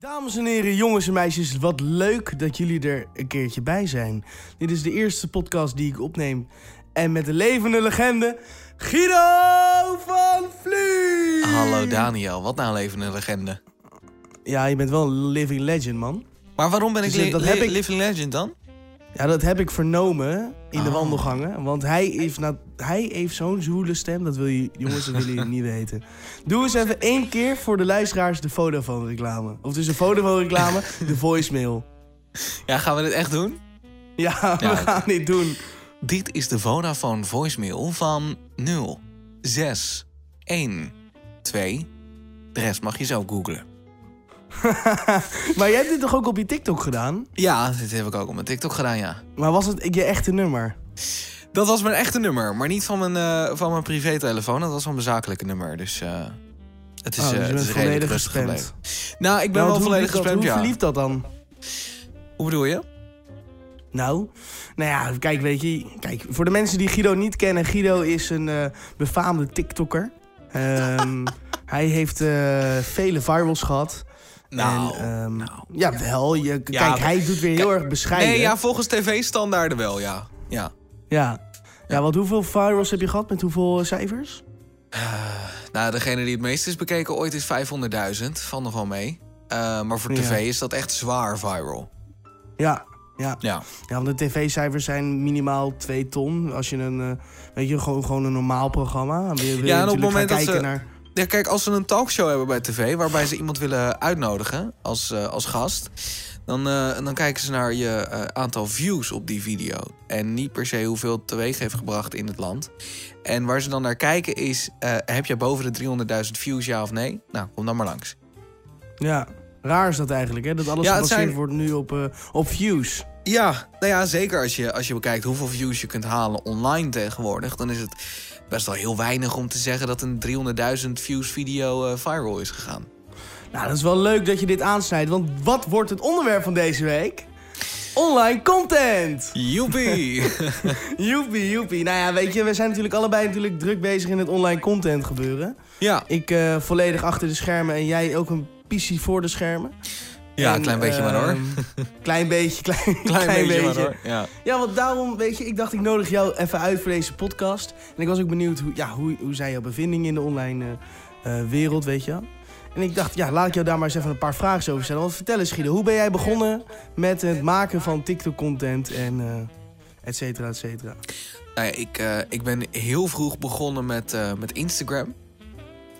Dames en heren, jongens en meisjes, wat leuk dat jullie er een keertje bij zijn. Dit is de eerste podcast die ik opneem. En met de levende legende, Guido van Vliet! Hallo Daniel, wat nou een levende legende. Ja, je bent wel een living legend, man. Maar waarom ben ik Dus dat heb ik- living legend dan? Ja, dat heb ik vernomen in de Oh. wandelgangen. Want hij heeft, nou, hij heeft zo'n zwoele stem, dat wil je, jongens, dat willen jullie niet weten. Doe eens even één keer voor de luisteraars de Vodafone-reclame. Of dus de Vodafone-reclame, de voicemail. Ja, gaan we dit echt doen? Ja, we Ja. gaan dit doen. Dit is de Vodafone voicemail van 0 6 1 2. De rest mag je zo googlen. maar jij hebt dit toch ook op je TikTok gedaan? Ja, dit heb ik ook op mijn TikTok gedaan, ja. Maar was het je echte nummer? Dat was mijn echte nummer, maar niet van mijn, eh van mijn privételefoon. Dat was van mijn zakelijke nummer, dus... eh, het is, Oh, dus eh, het is redelijk volledig. Nou, ik ben Nou, wel volledig gespamd, Hoe ja. verliep dat dan? Hoe bedoel je? Nou, nou ja, kijk, weet je... Kijk, voor de mensen die Guido niet kennen... Guido is een befaamde TikToker. Ehm, hij heeft vele virals gehad. Nou, en, ehm, nou. Ja, wel. Je, kijk, hij doet weer heel erg bescheiden. Nee, ja, volgens tv-standaarden wel, ja. Ja. Ja. Ja, want hoeveel virals heb je gehad? Met hoeveel eh, cijfers? Nou, degene die het meest is bekeken ooit is 500.000. Valt nog wel mee. Eh, maar voor Ja. tv is dat echt zwaar viral. Ja, ja. Ja. Ja, want de tv-cijfers zijn minimaal 2 ton. Als je een, eh, weet je, gewoon, gewoon een normaal programma. Wil, wil Ja, en op het moment dat ze- naar... ja. Kijk, als ze een talkshow hebben bij tv... waarbij ze iemand willen uitnodigen als, eh, als gast... Dan, eh, dan kijken ze naar je eh, aantal views op die video. En niet per se hoeveel het teweeg heeft gebracht in het land. En waar ze dan naar kijken is... heb je boven de 300.000 views, ja of nee? Nou, kom dan maar langs. Ja, raar is dat eigenlijk, hè? Dat alles Ja, het gebaseerd zijn- wordt nu op, op views. Ja, nou ja, zeker als je, als je bekijkt hoeveel views je kunt halen online tegenwoordig, dan is het best wel heel weinig om te zeggen dat een 300.000 views video eh, viral is gegaan. Nou, dat is wel leuk dat je dit aansnijdt, want wat wordt het onderwerp van deze week? Online content! Joepie! Joepie, joepie. Nou ja, weet je, we zijn natuurlijk allebei natuurlijk druk bezig in het online content gebeuren. ja, Ik eh, volledig achter de schermen en jij ook een PC voor de schermen. Ja En, een klein beetje maar hoor. ehm, klein beetje, klein, Klein, beetje, maar hoor. Ja. Ja, want daarom, weet je, ik dacht ik nodig jou even uit voor deze podcast. En ik was ook benieuwd hoe, ja, hoe, hoe zijn jouw bevindingen in de online eh, eh, wereld, weet je. En ik dacht, ja, laat ik jou daar maar eens even een paar vragen over stellen. Want vertel eens, Guido, hoe ben jij begonnen met het maken van TikTok-content en eh et cetera, et cetera? Nou ja, ik, ik ben heel vroeg begonnen met, met Instagram.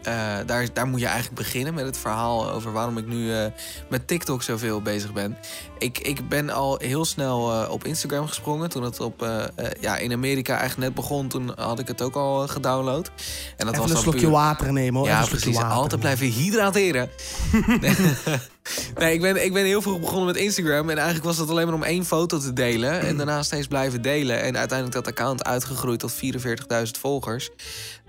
Eh, daar, daar moet je eigenlijk beginnen met het verhaal over waarom ik nu eh, met TikTok zoveel bezig ben. Ik, ik ben al heel snel eh, op Instagram gesprongen. Toen het op, ja, in Amerika eigenlijk net begon, toen had ik het ook al gedownload. En dat even was een slokje puur- water nemen, hoor. Ja, precies. Altijd blijven hydrateren. nee, ik, ben, ik ben heel vroeg begonnen met Instagram. En eigenlijk was het alleen maar om één foto te delen. En daarna steeds blijven delen. En uiteindelijk dat account uitgegroeid tot 44.000 volgers.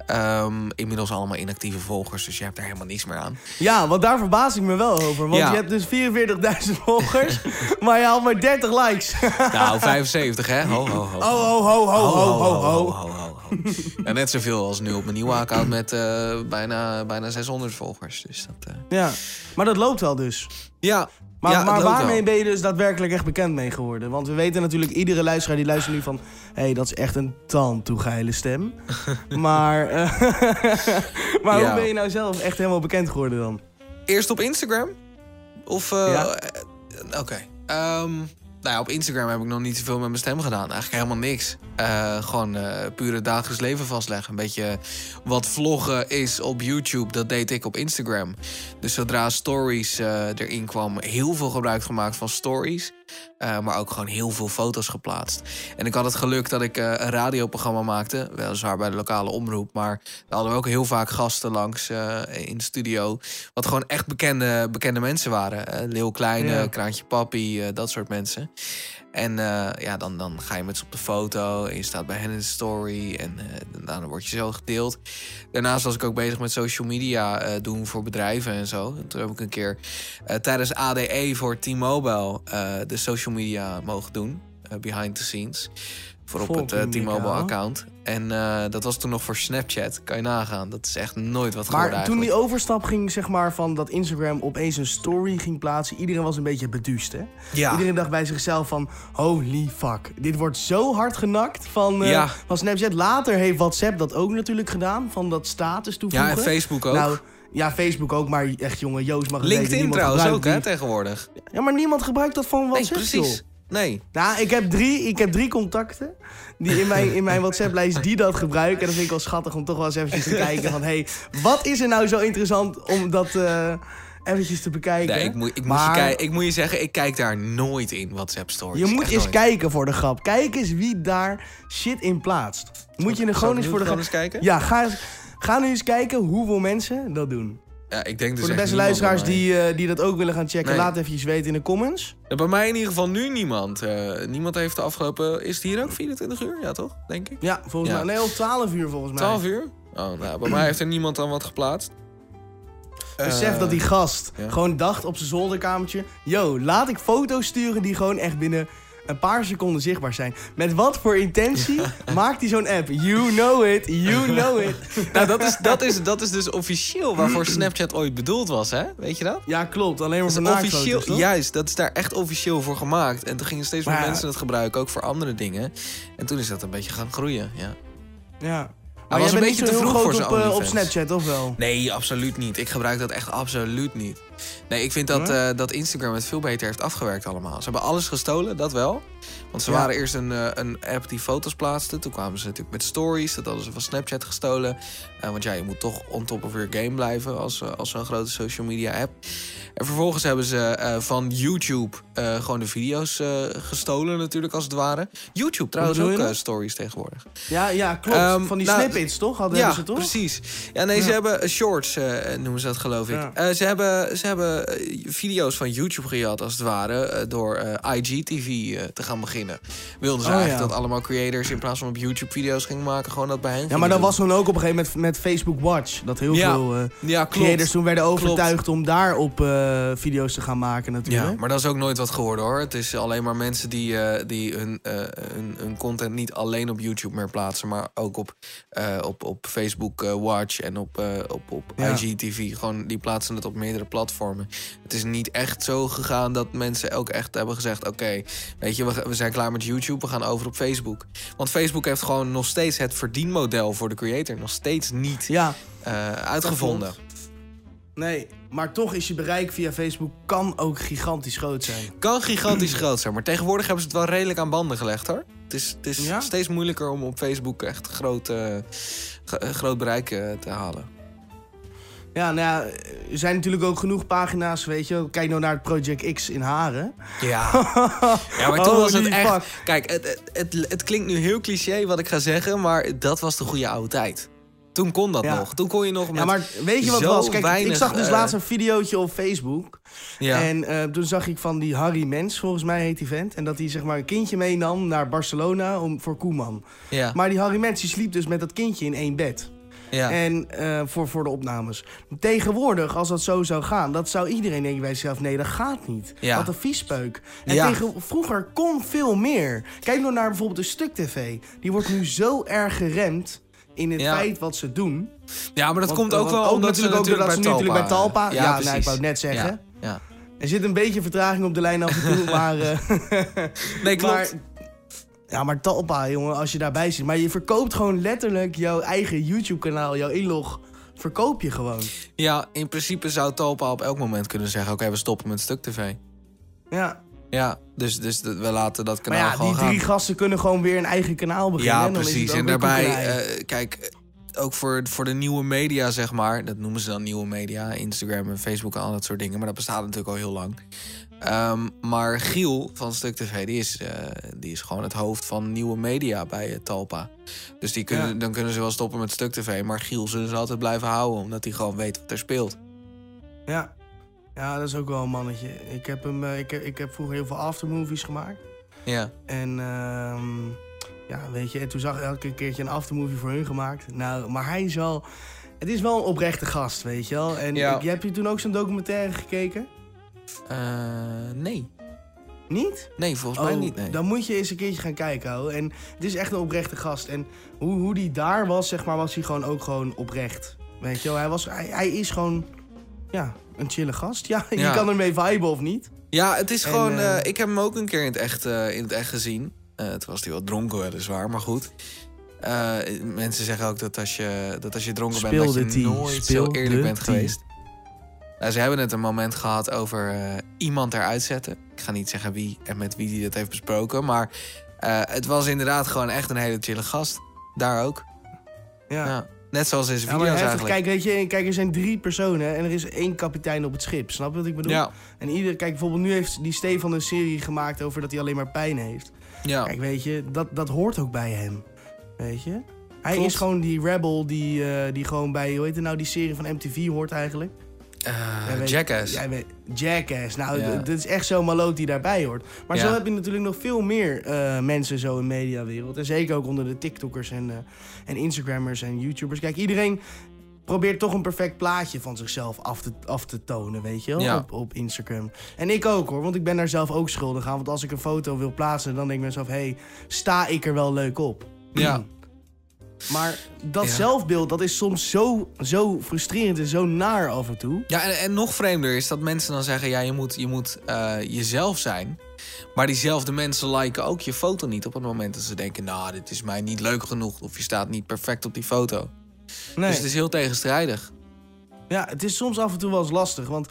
Ehm, inmiddels allemaal inactieve volgers. Dus je hebt daar helemaal niks meer aan. Ja, want daar verbaas ik me wel over. Want Ja. je hebt dus 44.000 volgers, maar je haalt maar 30 likes. Nou, 75 hè? Ho, ho, ho. Oh, ho, ho, ho, ho, ho, ho. ho, ho. Ja, net zoveel als nu op mijn nieuwe account met eh, bijna, bijna 600 volgers. Dus dat... eh, Ja, maar dat loopt wel dus. Ja, Maar, ja, maar waarmee wel. ben je dus daadwerkelijk echt bekend mee geworden? Want we weten natuurlijk, iedere luisteraar die luistert nu van... hé, hey, dat is echt een tandtoegeile stem. maar eh, maar Ja. hoe ben je nou zelf echt helemaal bekend geworden dan? Eerst op Instagram? Of... Ja. Oké. Ehm, nou ja, op Instagram heb ik nog niet zoveel met mijn stem gedaan. Eigenlijk helemaal niks. Eh, gewoon eh puur het dagelijks leven vastleggen. Een beetje wat vloggen is op YouTube, dat deed ik op Instagram. Dus zodra stories eh, erin kwam, heel veel gebruik gemaakt van stories. Eh, maar ook gewoon heel veel foto's geplaatst. En ik had het geluk dat ik eh, een radioprogramma maakte. Weliswaar bij de lokale omroep. Maar daar hadden we ook heel vaak gasten langs eh, in de studio. Wat gewoon echt bekende, bekende mensen waren. Leeuw Kleine, Ja. Kraantje Papi, dat soort mensen. En eh, ja, dan, dan ga je met ze op de foto en je staat bij hen in de story. En eh, daarna word je zo gedeeld. Daarnaast was ik ook bezig met social media eh, doen voor bedrijven en zo. En toen heb ik een keer tijdens ADE voor T-Mobile de social media mogen doen. eh, behind the scenes. Voor op het eh, T-Mobile dikke, hoor. account. En eh, dat was toen nog voor Snapchat. Kan je nagaan. Dat is echt nooit wat Maar geworden toen die overstap ging, zeg maar, van dat Instagram opeens een story ging plaatsen, iedereen was een beetje beduust, hè? Ja. Iedereen dacht bij zichzelf van, holy fuck, dit wordt zo hard genakt van, Ja. van Snapchat. Later heeft WhatsApp dat ook natuurlijk gedaan, van dat status toevoegen. ja, en Facebook ook. Nou, ja, Facebook ook, maar echt jongen, Joost mag het LinkedIn trouwens ook, hè, tegenwoordig. Ja, maar niemand gebruikt dat van Nee, WhatsApp, precies. joh. Nee. Nou, ik heb drie, ik heb drie contacten die in mijn, in mijn WhatsApp-lijst die dat gebruiken. En dat vind ik wel schattig om toch wel eens eventjes te kijken van... hé, hey, wat is er nou zo interessant om dat eh eventjes te bekijken? Nee, ik moet, ik, moet je ik moet je zeggen, ik kijk daar nooit in WhatsApp stories. Je moet Echt eens nooit. kijken voor de grap. Kijk eens wie daar shit in plaatst. Moet je er gewoon eens voor de grap... eens kijken? Ja, ga, ga nu eens kijken hoeveel mensen dat doen. Ja, ik denk dus voor de beste luisteraars die, eh, die dat ook willen gaan checken, Nee. laat even weten in de comments. Ja, bij mij in ieder geval nu niemand. Eh, niemand heeft de afgelopen... Is het hier ook 24 uur? Ja, toch? Denk ik. Ja, volgens Ja. mij. Nee, al 12 uur volgens mij. 12 uur? Oh, nou, bij mij heeft er niemand dan wat geplaatst. Besef Eh, dat die gast ja. gewoon dacht op zijn zolderkamertje... Yo, laat ik foto's sturen die gewoon echt binnen een paar seconden zichtbaar zijn. Met wat voor intentie maakt hij zo'n app? You know it, you know it. Nou, dat is, dat, is, dat is dus officieel waarvoor Snapchat ooit bedoeld was, hè? Weet je dat? Ja, klopt. Alleen maar voor officieel, toch? juist, dat is daar echt officieel voor gemaakt. En toen gingen steeds meer ja. mensen het gebruiken, ook voor andere dingen. En toen is dat een beetje gaan groeien, ja. Ja. Maar was jij een beetje te vroeg voor op, eh, op. Snapchat, of wel? Nee, absoluut niet. Ik gebruik dat echt absoluut niet. Nee, ik vind dat, eh, dat Instagram het veel beter heeft afgewerkt allemaal. Ze hebben alles gestolen, dat wel. Want ze Ja. waren eerst een, eh, een app die foto's plaatste. Toen kwamen ze natuurlijk met stories. Dat hadden ze van Snapchat gestolen. Eh, want ja, je moet toch on top of your game blijven als, als zo'n grote social media app. En vervolgens hebben ze van YouTube gewoon de video's gestolen natuurlijk als het ware. YouTube trouwens ook stories tegenwoordig. Ja, ja klopt. Ehm, Van die nou, snippets, toch? Hadden Ja, ze toch? precies. Ja, nee, ze hebben shorts, noemen ze dat geloof ik. Ze hebben, ze hebben eh, video's van YouTube gejat, als het ware, eh, door eh, IGTV te gaan beginnen. Wilden ze Oh, eigenlijk ja. dat allemaal creators in plaats van op YouTube video's gingen maken, gewoon dat bij hen Ja, maar dat doen. was toen ook op een gegeven moment met Facebook Watch. Dat heel Ja, veel Ja, klopt. creators toen werden overtuigd om daarop eh video's te gaan maken natuurlijk. Ja, maar dat is ook nooit wat geworden hoor. Het is alleen maar mensen die, die hun, hun, hun content niet alleen op YouTube meer plaatsen, maar ook op, op, op Facebook Watch en op, op, op. IGTV. Gewoon, die plaatsen het op meerdere platformen. Het is niet echt zo gegaan dat mensen ook echt hebben gezegd: Oké, weet je, we, zijn klaar met YouTube, we gaan over op Facebook. Want Facebook heeft gewoon nog steeds het verdienmodel voor de creator nog steeds niet Ja, eh, uitgevonden. nee. Maar toch is je bereik via Facebook kan ook gigantisch groot zijn. Kan gigantisch groot zijn, maar tegenwoordig hebben ze het wel redelijk aan banden gelegd hoor. Het is, het is Ja? steeds moeilijker om op Facebook echt groot, eh, eh, groot bereik te halen. Ja, nou ja, er zijn natuurlijk ook genoeg pagina's, weet je. wel. Kijk nou naar het Project X in Haren. Ja, ja maar toen was het echt... fuck. Kijk, het, het, het, klinkt nu heel cliché wat ik ga zeggen, maar dat was de goede oude tijd. Toen kon dat Ja. nog. Toen kon je nog met... Ja, maar weet je wat was? Kijk, ik zag dus eh, laatst een videootje op Facebook. Ja. En eh, toen zag ik van die Harry Mens, volgens mij heet die vent. En dat hij zeg maar een kindje meenam naar Barcelona om, voor Koeman. ja, Maar die Harry Mens die sliep dus met dat kindje in één bed. Ja. En eh, voor, voor de opnames. Tegenwoordig, als dat zo zou gaan, dat zou iedereen denken bij zichzelf: nee, dat gaat niet. Ja. Wat een viespeuk. En Ja. tegen, vroeger kon veel meer. Kijk nou naar bijvoorbeeld de Stuk TV. Die wordt nu zo erg geremd in het Ja. feit wat ze doen. ja, maar dat Want- komt ook wel omdat ze natuurlijk ook natuurlijk doordat bij ze natuurlijk bij Talpa... Eh, Ja, nee, ik wou het net zeggen. Ja, ja. Er zit een beetje vertraging op de lijn af en toe, maar... eh, Nee, klopt. Maar, ja, maar Talpa, jongen, als je daarbij zit. Maar je verkoopt gewoon letterlijk jouw eigen YouTube-kanaal, jouw inlog. Verkoop je gewoon. Ja, in principe zou Talpa op elk moment kunnen zeggen... oké, we stoppen met Stuk TV. Ja. Ja, dus, dus we laten dat Maar kanaal ja, gewoon die gaan. drie gasten kunnen gewoon weer een eigen kanaal beginnen. Ja, en dan is het precies. En daarbij, eh, kijk, ook voor, voor de nieuwe media, zeg maar. Dat noemen ze dan nieuwe media. Instagram en Facebook en al dat soort dingen. Maar dat bestaat natuurlijk al heel lang. Ehm, maar Giel van Stuk TV, die is, eh, die is gewoon het hoofd van nieuwe media bij eh, Talpa. Dus die kunnen, Ja. dan kunnen ze wel stoppen met Stuk TV. Maar Giel zullen ze altijd blijven houden, omdat hij gewoon weet wat er speelt. Ja. ja, dat is ook wel een mannetje. Ik heb, hem, eh, ik heb, ik heb vroeger heel veel aftermovies gemaakt. Ja, En ehm, ja, weet je, en toen zag ik elke keertje een aftermovie voor hun gemaakt. Nou, maar hij is wel... Het is wel een oprechte gast, weet je wel. En Ja. ik, heb je toen ook zo'n documentaire gekeken? Eh, nee. Niet? Nee, volgens mij Oh, niet. Nee. Dan moet je eens een keertje gaan kijken, ouwe. En het is echt een oprechte gast. En hoe, hoe die daar was, zeg maar, was hij gewoon ook gewoon oprecht. Weet je wel, hij, was, hij, hij is gewoon, ja, een chille gast. Ja, je kan ermee viben of niet. Ja, het is En, gewoon. eh, eh, ik heb hem ook een keer in het echt, eh, in het echt gezien. Eh toen was hij wel dronken, weliswaar, maar goed. Mensen zeggen ook dat als je, dat als je dronken bent, dat je nooit speel zo eerlijk bent geweest. Nou, ze hebben het een moment gehad over eh, iemand eruit zetten. Ik ga niet zeggen wie en met wie die dat heeft besproken. Maar eh, het was inderdaad gewoon echt een hele chille gast. Daar ook. Ja. Ja. Net zoals in zijn Ja, video's heftig. eigenlijk. Kijk, weet je, kijk, er zijn drie personen en er is één kapitein op het schip. Snap je wat ik bedoel? Ja, En ieder, kijk, bijvoorbeeld nu heeft die Stefan een serie gemaakt over dat hij alleen maar pijn heeft. ja. Kijk, weet je, dat, dat hoort ook bij hem. Weet je? Hij Klopt. is gewoon die rebel die, eh, die gewoon bij, hoe heet het nou, die serie van MTV hoort eigenlijk. Eh, Jackass. jij weet- Jackass. Nou, Ja. dit is echt zo'n maloot die daarbij hoort. Maar Ja. zo heb je natuurlijk nog veel meer eh, mensen zo in de mediawereld. En zeker ook onder de TikTokkers en, eh, en Instagrammers en YouTubers. Kijk, iedereen probeert toch een perfect plaatje van zichzelf af te, af te tonen, weet je wel, Ja. op, op Instagram. En ik ook hoor, want ik ben daar zelf ook schuldig aan. Want als ik een foto wil plaatsen, dan denk ik mezelf... hé, hey, sta ik er wel leuk op? Ja. Maar dat Ja. zelfbeeld, dat is soms zo, zo frustrerend en zo naar af en toe. Ja, en, en nog vreemder is dat mensen dan zeggen... ja, je moet, je moet eh, jezelf zijn. Maar diezelfde mensen liken ook je foto niet... op het moment dat ze denken... nou, dit is mij niet leuk genoeg... of je staat niet perfect op die foto. Nee. Dus het is heel tegenstrijdig. Ja, het is soms af en toe wel eens lastig. Want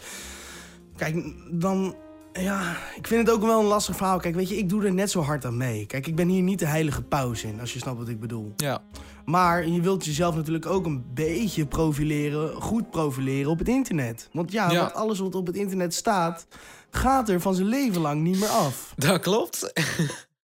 kijk, dan. Ja, ik vind het ook wel een lastig verhaal. Kijk, weet je, ik doe er net zo hard aan mee. Kijk, ik ben hier niet de heilige paus in, als je snapt wat ik bedoel. Ja, Maar je wilt jezelf natuurlijk ook een beetje profileren, goed profileren op het internet. Want ja, alles wat op het internet staat, gaat er van zijn leven lang niet meer af. dat klopt.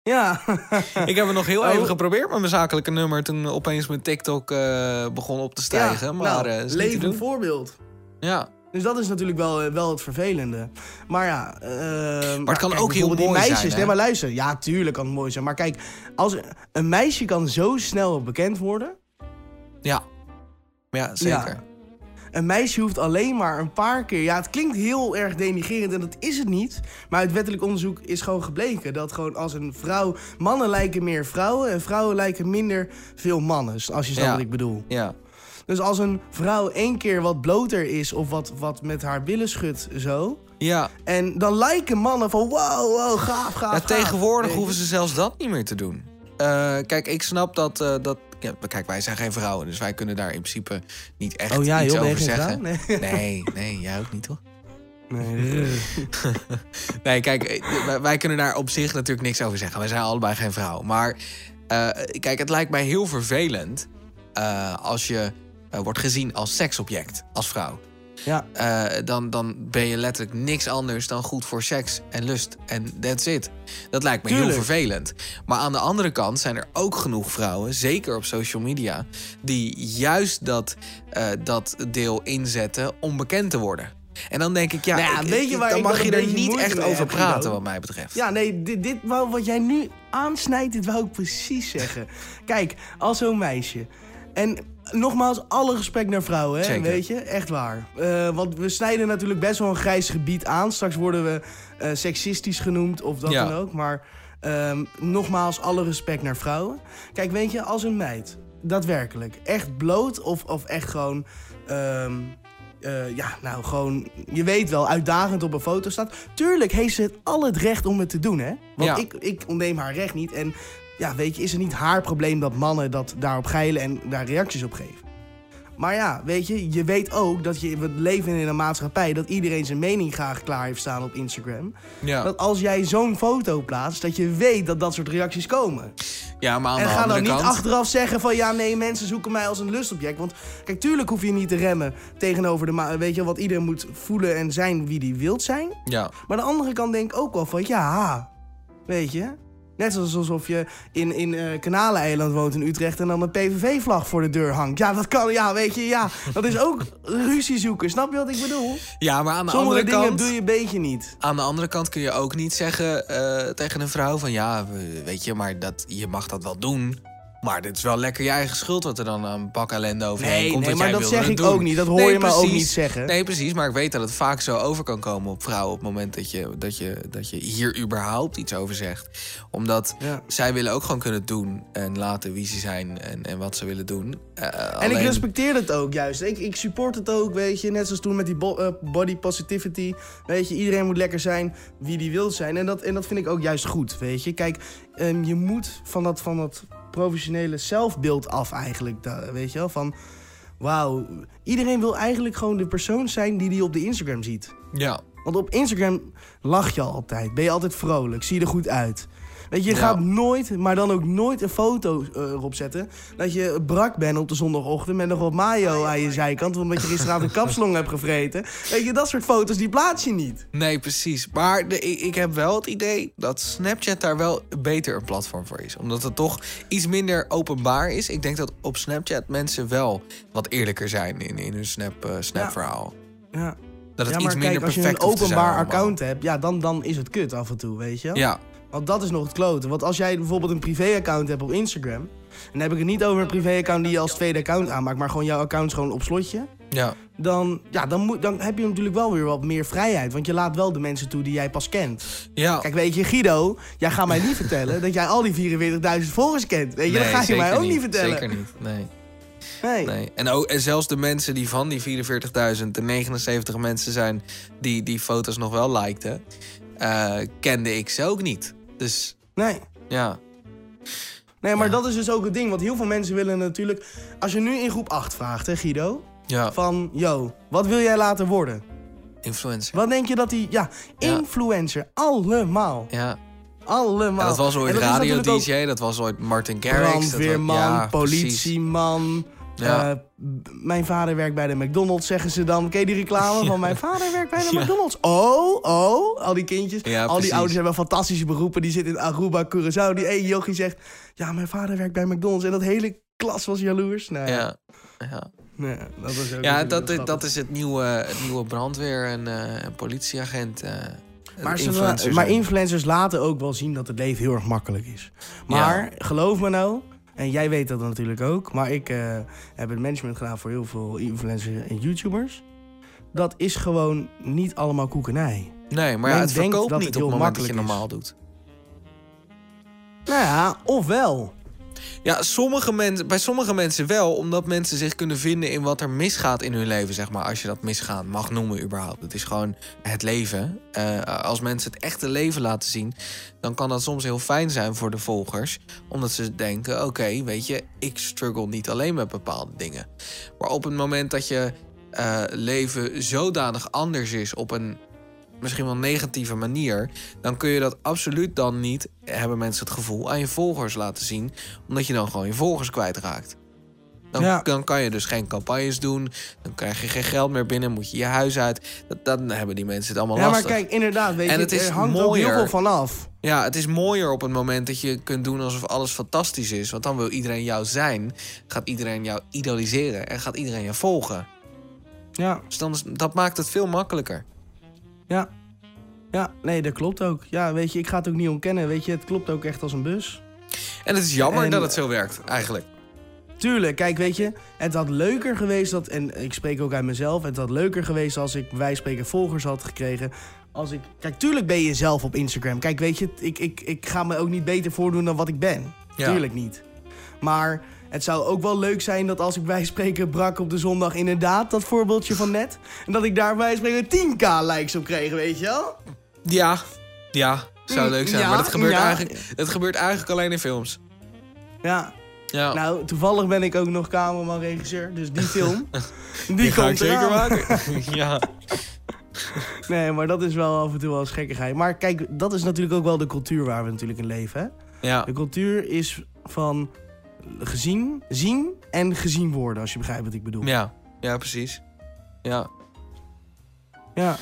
Ja, ik heb het nog heel Oh. even geprobeerd met mijn zakelijke nummer... toen opeens mijn TikTok eh, begon op te stijgen. ja, maar nou, levend doen. voorbeeld. Ja, Dus dat is natuurlijk wel, eh, wel het vervelende. Maar ja... eh, Maar het kan kijk, ook heel bijvoorbeeld die mooi meisjes, zijn, hè? Nee, maar luister. Ja, tuurlijk kan het mooi zijn. Maar kijk, als een meisje kan zo snel bekend worden... ja. Ja, zeker. Ja. Een meisje hoeft alleen maar een paar keer... Ja, het klinkt heel erg denigrerend en dat is het niet. Maar uit wettelijk onderzoek is gewoon gebleken... dat gewoon als een vrouw... Mannen lijken meer vrouwen en vrouwen lijken minder veel mannen. Als je snapt Ja. wat ik bedoel. Ja. Dus als een vrouw één keer wat bloter is... of wat, wat met haar billen schudt zo... Ja, En dan lijken mannen van wow, wow, gaaf, gaaf, Ja, tegenwoordig hoeven ze zelfs dat niet meer te doen. Eh, kijk, ik snap dat... eh, dat ja, kijk, wij zijn geen vrouwen, dus wij kunnen daar in principe niet echt Oh ja, iets joh, over zeggen. Nee. Nee, nee, jij ook niet, toch? Nee. Nee, kijk, eh, wij, kunnen daar op zich natuurlijk niks over zeggen. Wij zijn allebei geen vrouw. Maar kijk, het lijkt mij heel vervelend... als je eh, wordt gezien als seksobject, als vrouw. Ja, Eh, dan, dan ben je letterlijk niks anders dan goed voor seks en lust. En that's it. Dat lijkt me heel vervelend. Maar aan de andere kant zijn er ook genoeg vrouwen, zeker op social media, die juist dat, eh, dat deel inzetten om bekend te worden. En dan denk ik, ja, Nou ja, ik- weet je ik- waar dan mag je er niet echt over praten, wat mij betreft. ja nee, dit, dit wat jij nu aansnijdt, dit wou ik precies zeggen. Kijk, als zo'n meisje. En nogmaals, alle respect naar vrouwen, hè, Zeker. weet je? Echt waar. Eh, want we snijden natuurlijk best wel een grijs gebied aan. Straks worden we eh, seksistisch genoemd of dat Ja. dan ook. Maar ehm, nogmaals, alle respect naar vrouwen. Kijk, weet je, als een meid daadwerkelijk echt bloot of, of echt gewoon... ehm, eh, ja, nou gewoon, je weet wel, uitdagend op een foto staat. Tuurlijk heeft ze het al het recht om het te doen, hè? Want Ja. ik, ik ontneem haar recht niet. En ja, weet je, is het niet haar probleem dat mannen dat daarop geilen en daar reacties op geven. Maar ja, weet je, je weet ook dat je, we leven in een maatschappij dat iedereen zijn mening graag klaar heeft staan op Instagram. Ja, Dat als jij zo'n foto plaatst, dat je weet dat dat soort reacties komen. ja maar aan En de ga dan niet kant... achteraf zeggen van ja, nee, mensen zoeken mij als een lustobject. Want kijk, tuurlijk hoef je niet te remmen tegenover de Weet je, wat iedereen moet voelen en zijn wie die wilt zijn. Ja, Maar aan de andere kant denk ik ook wel van ja, weet je. Net zoals alsof je in, in eh Kanaleiland woont in Utrecht en dan een PVV-vlag voor de deur hangt. Ja, dat kan, ja, weet je, ja. Dat is ook ruzie zoeken, snap je wat ik bedoel? ja maar aan de Sommige andere dingen kant... doe je een beetje niet. Aan de andere kant kun je ook niet zeggen eh, tegen een vrouw van ja, we- weet je, maar dat, je mag dat wel doen. Maar dit is wel lekker je eigen schuld wat er dan aan een bak ellende overheen Nee, komt. nee maar jij dat zeg ik doen. ook niet. Dat hoor Nee, je me ook niet zeggen. Nee, precies. Maar ik weet dat het vaak zo over kan komen op vrouwen... op het moment dat je, dat je, dat je hier überhaupt iets over zegt. Omdat Ja. zij willen ook gewoon kunnen doen en laten wie ze zijn en, en wat ze willen doen. Eh, En alleen- ik respecteer het ook juist. Ik, ik support het ook, weet je. Net zoals toen met die bo- eh, body positivity. Weet je, iedereen moet lekker zijn wie die wil zijn. En dat, en dat vind ik ook juist goed, weet je. Kijk, ehm, je moet van dat, van dat professionele zelfbeeld af eigenlijk, weet je wel. Van, wauw, iedereen wil eigenlijk gewoon de persoon zijn die die op de Instagram ziet. Ja, Want op Instagram lach je altijd. Ben je altijd vrolijk. Zie je er goed uit. Weet je, je Ja. gaat nooit, maar dan ook nooit een foto eh, erop zetten. Dat je brak bent op de zondagochtend met nog wat mayo aan je zijkant. Omdat je gisteravond een kapslong hebt gevreten. Weet je, dat soort foto's die plaats je niet. nee, precies. Maar de, ik, heb wel het idee dat Snapchat daar wel beter een platform voor is. Omdat het toch iets minder openbaar is. Ik denk dat op Snapchat mensen wel wat eerlijker zijn in, in hun Snap, eh, Snap-verhaal. Ja, Dat het ja iets minder kijk, als je perfect een openbaar account hebt, ja, dan, dan is het kut af en toe, weet je. Ja, Want dat is nog het kloten. Want als jij bijvoorbeeld een privé-account hebt op Instagram... en dan heb ik het niet over een privé-account die je als tweede account aanmaakt... maar gewoon jouw account is gewoon op slotje... ja. dan, ja, dan, moet, dan heb je natuurlijk wel weer wat meer vrijheid. Want je laat wel de mensen toe die jij pas kent. ja. Kijk, weet je, Guido, jij gaat mij niet vertellen dat jij al die 44.000 volgers kent. Weet je, dat Nee, ga je mij ook niet vertellen. Zeker niet, nee. Nee. nee. En, ook, en zelfs de mensen die van die 44.000 de 79 mensen zijn... die die foto's nog wel likten... eh, kende ik ze ook niet. Dus nee. ja, Nee, maar Ja. dat is dus ook het ding. Want heel veel mensen willen natuurlijk... Als je nu in groep 8 vraagt, hè Guido... ja. Van, yo, wat wil jij later worden? influencer. Wat denk je dat die... Ja, Ja. influencer. Allemaal. Ja. Allemaal. Dat was ooit dat radio-dj, dat was ooit Martin Garrix. dat was- Brandweerman, ja, precies. politieman. Ja. eh, mijn vader werkt bij de McDonald's, zeggen ze dan. Ken je die reclame van mijn vader werkt bij de Ja. McDonald's? Oh, oh, al die kindjes. Al die ouders hebben fantastische beroepen. Die zitten in Aruba, Curaçao. Die één jochie zegt, ja, mijn vader werkt bij McDonald's. En dat hele klas was jaloers. Nee, Ja. Ja, nee, dat was ook ja dat, dat is het nieuwe, het nieuwe brandweer en, eh, en politieagent. eh, Maar, maar influencers laten ook wel zien dat het leven heel erg makkelijk is. Maar geloof me nou, en jij weet dat natuurlijk ook, maar ik eh, heb het management gedaan voor heel veel influencers en YouTubers. Dat is gewoon niet allemaal koekenij. Nee, maar ja, het verkoopt niet het op het moment dat je normaal doet. Nou ja, ofwel. Ja, sommige mensen, bij sommige mensen wel, omdat mensen zich kunnen vinden in wat er misgaat in hun leven, zeg maar. Als je dat misgaan mag noemen, überhaupt. Het is gewoon het leven. Eh, als mensen het echte leven laten zien, dan kan dat soms heel fijn zijn voor de volgers. Omdat ze denken: oké, weet je, ik struggle niet alleen met bepaalde dingen. Maar op het moment dat je eh, leven zodanig anders is op een misschien wel negatieve manier, dan kun je dat absoluut dan niet, hebben mensen het gevoel, aan je volgers laten zien, omdat je dan gewoon je volgers kwijtraakt. Dan, Ja. dan kan je dus geen campagnes doen, dan krijg je geen geld meer binnen, moet je je huis uit. Dat, dan hebben die mensen het allemaal Ja, maar lastig. kijk, inderdaad, weet En je, het is hangt ook heel mooier. veel van af. Ja, het is mooier op het moment dat je kunt doen alsof alles fantastisch is. Want dan wil iedereen jou zijn, gaat iedereen jou idoliseren en gaat iedereen je volgen. Ja, Dus dan dat maakt het veel makkelijker. Ja. Ja, nee, dat klopt ook. Ja, weet je, ik ga het ook niet ontkennen. Weet je, het klopt ook echt als een bus. En het is jammer En- dat het zo werkt, eigenlijk. Tuurlijk, kijk, weet je, het had leuker geweest dat, en ik spreek ook uit mezelf, het had leuker geweest als ik, van spreken, volgers had gekregen. Als ik, kijk, tuurlijk ben je jezelf op Instagram. Kijk, weet je, ik, ik, ik ga me ook niet beter voordoen dan wat ik ben. Ja. Tuurlijk niet. Maar het zou ook wel leuk zijn dat als ik bij spreken brak op de zondag, inderdaad, dat voorbeeldje van net, en dat ik daar bij spreken 10k likes op kreeg, weet je wel? Ja, ja, zou Mm, leuk zijn. ja, maar dat gebeurt, ja. eigenlijk, dat gebeurt eigenlijk alleen in films. Ja, Ja, nou, toevallig ben ik ook nog cameraman, regisseur, dus die film, die, die ga ik komt zeker eraan. maken. ja. Nee, maar dat is wel af en toe wel eens gekkigheid. Maar kijk, dat is natuurlijk ook wel de cultuur waar we natuurlijk in leven. Hè? Ja. De cultuur is van gezien, zien en gezien worden, als je begrijpt wat ik bedoel. ja, ja, precies. Ja. Ja,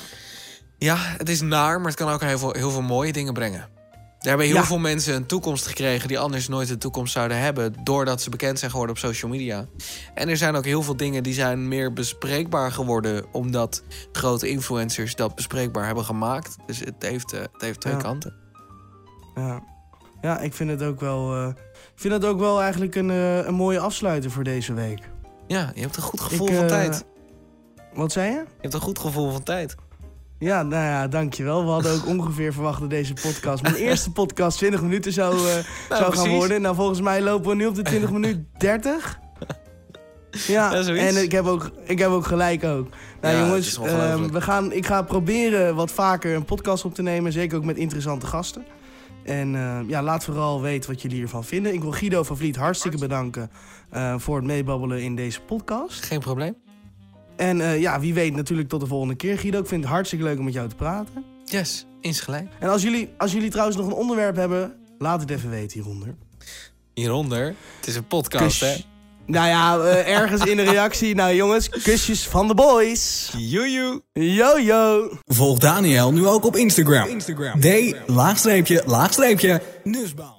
ja, het is naar, maar het kan ook heel veel, heel veel mooie dingen brengen. Er hebben heel Ja. veel mensen een toekomst gekregen die anders nooit een toekomst zouden hebben, doordat ze bekend zijn geworden op social media. En er zijn ook heel veel dingen die zijn meer bespreekbaar geworden, omdat grote influencers dat bespreekbaar hebben gemaakt. Dus het heeft, eh, het heeft twee Ja. kanten. ja. Ja, ik vind het ook wel, eh, vind het ook wel eigenlijk een, eh, een mooie afsluiter voor deze week. Ja, je hebt een goed gevoel Ik, van eh, tijd. Wat zei je? Je hebt een goed gevoel van tijd. Ja, nou ja, dankjewel. We hadden ook ongeveer verwacht dat deze podcast, mijn eerste podcast, 20 minuten zou, eh, zou gaan precies. worden. Nou, volgens mij lopen we nu op de 20 minuten 30. Ja, en ik heb, ook, ik heb ook gelijk ook. Nou Ja, jongens, ehm, we gaan, ik ga proberen wat vaker een podcast op te nemen. Zeker ook met interessante gasten. En eh, ja, laat vooral weten wat jullie hiervan vinden. Ik wil Guido van Vliet hartstikke bedanken eh, voor het meebabbelen in deze podcast. Geen probleem. En eh, ja, wie weet natuurlijk tot de volgende keer, Guido. Ik vind het hartstikke leuk om met jou te praten. Yes, insgelijk. En als jullie, als jullie trouwens nog een onderwerp hebben, laat het even weten hieronder. Hieronder, het is een podcast, hè? Nou ja, eh, ergens in de reactie. Nou jongens, kusjes van de boys. Joejoe. Yo yo. Volg Daniel nu ook op Instagram. D, laagstreepje, laagstreepje, Nussbaum.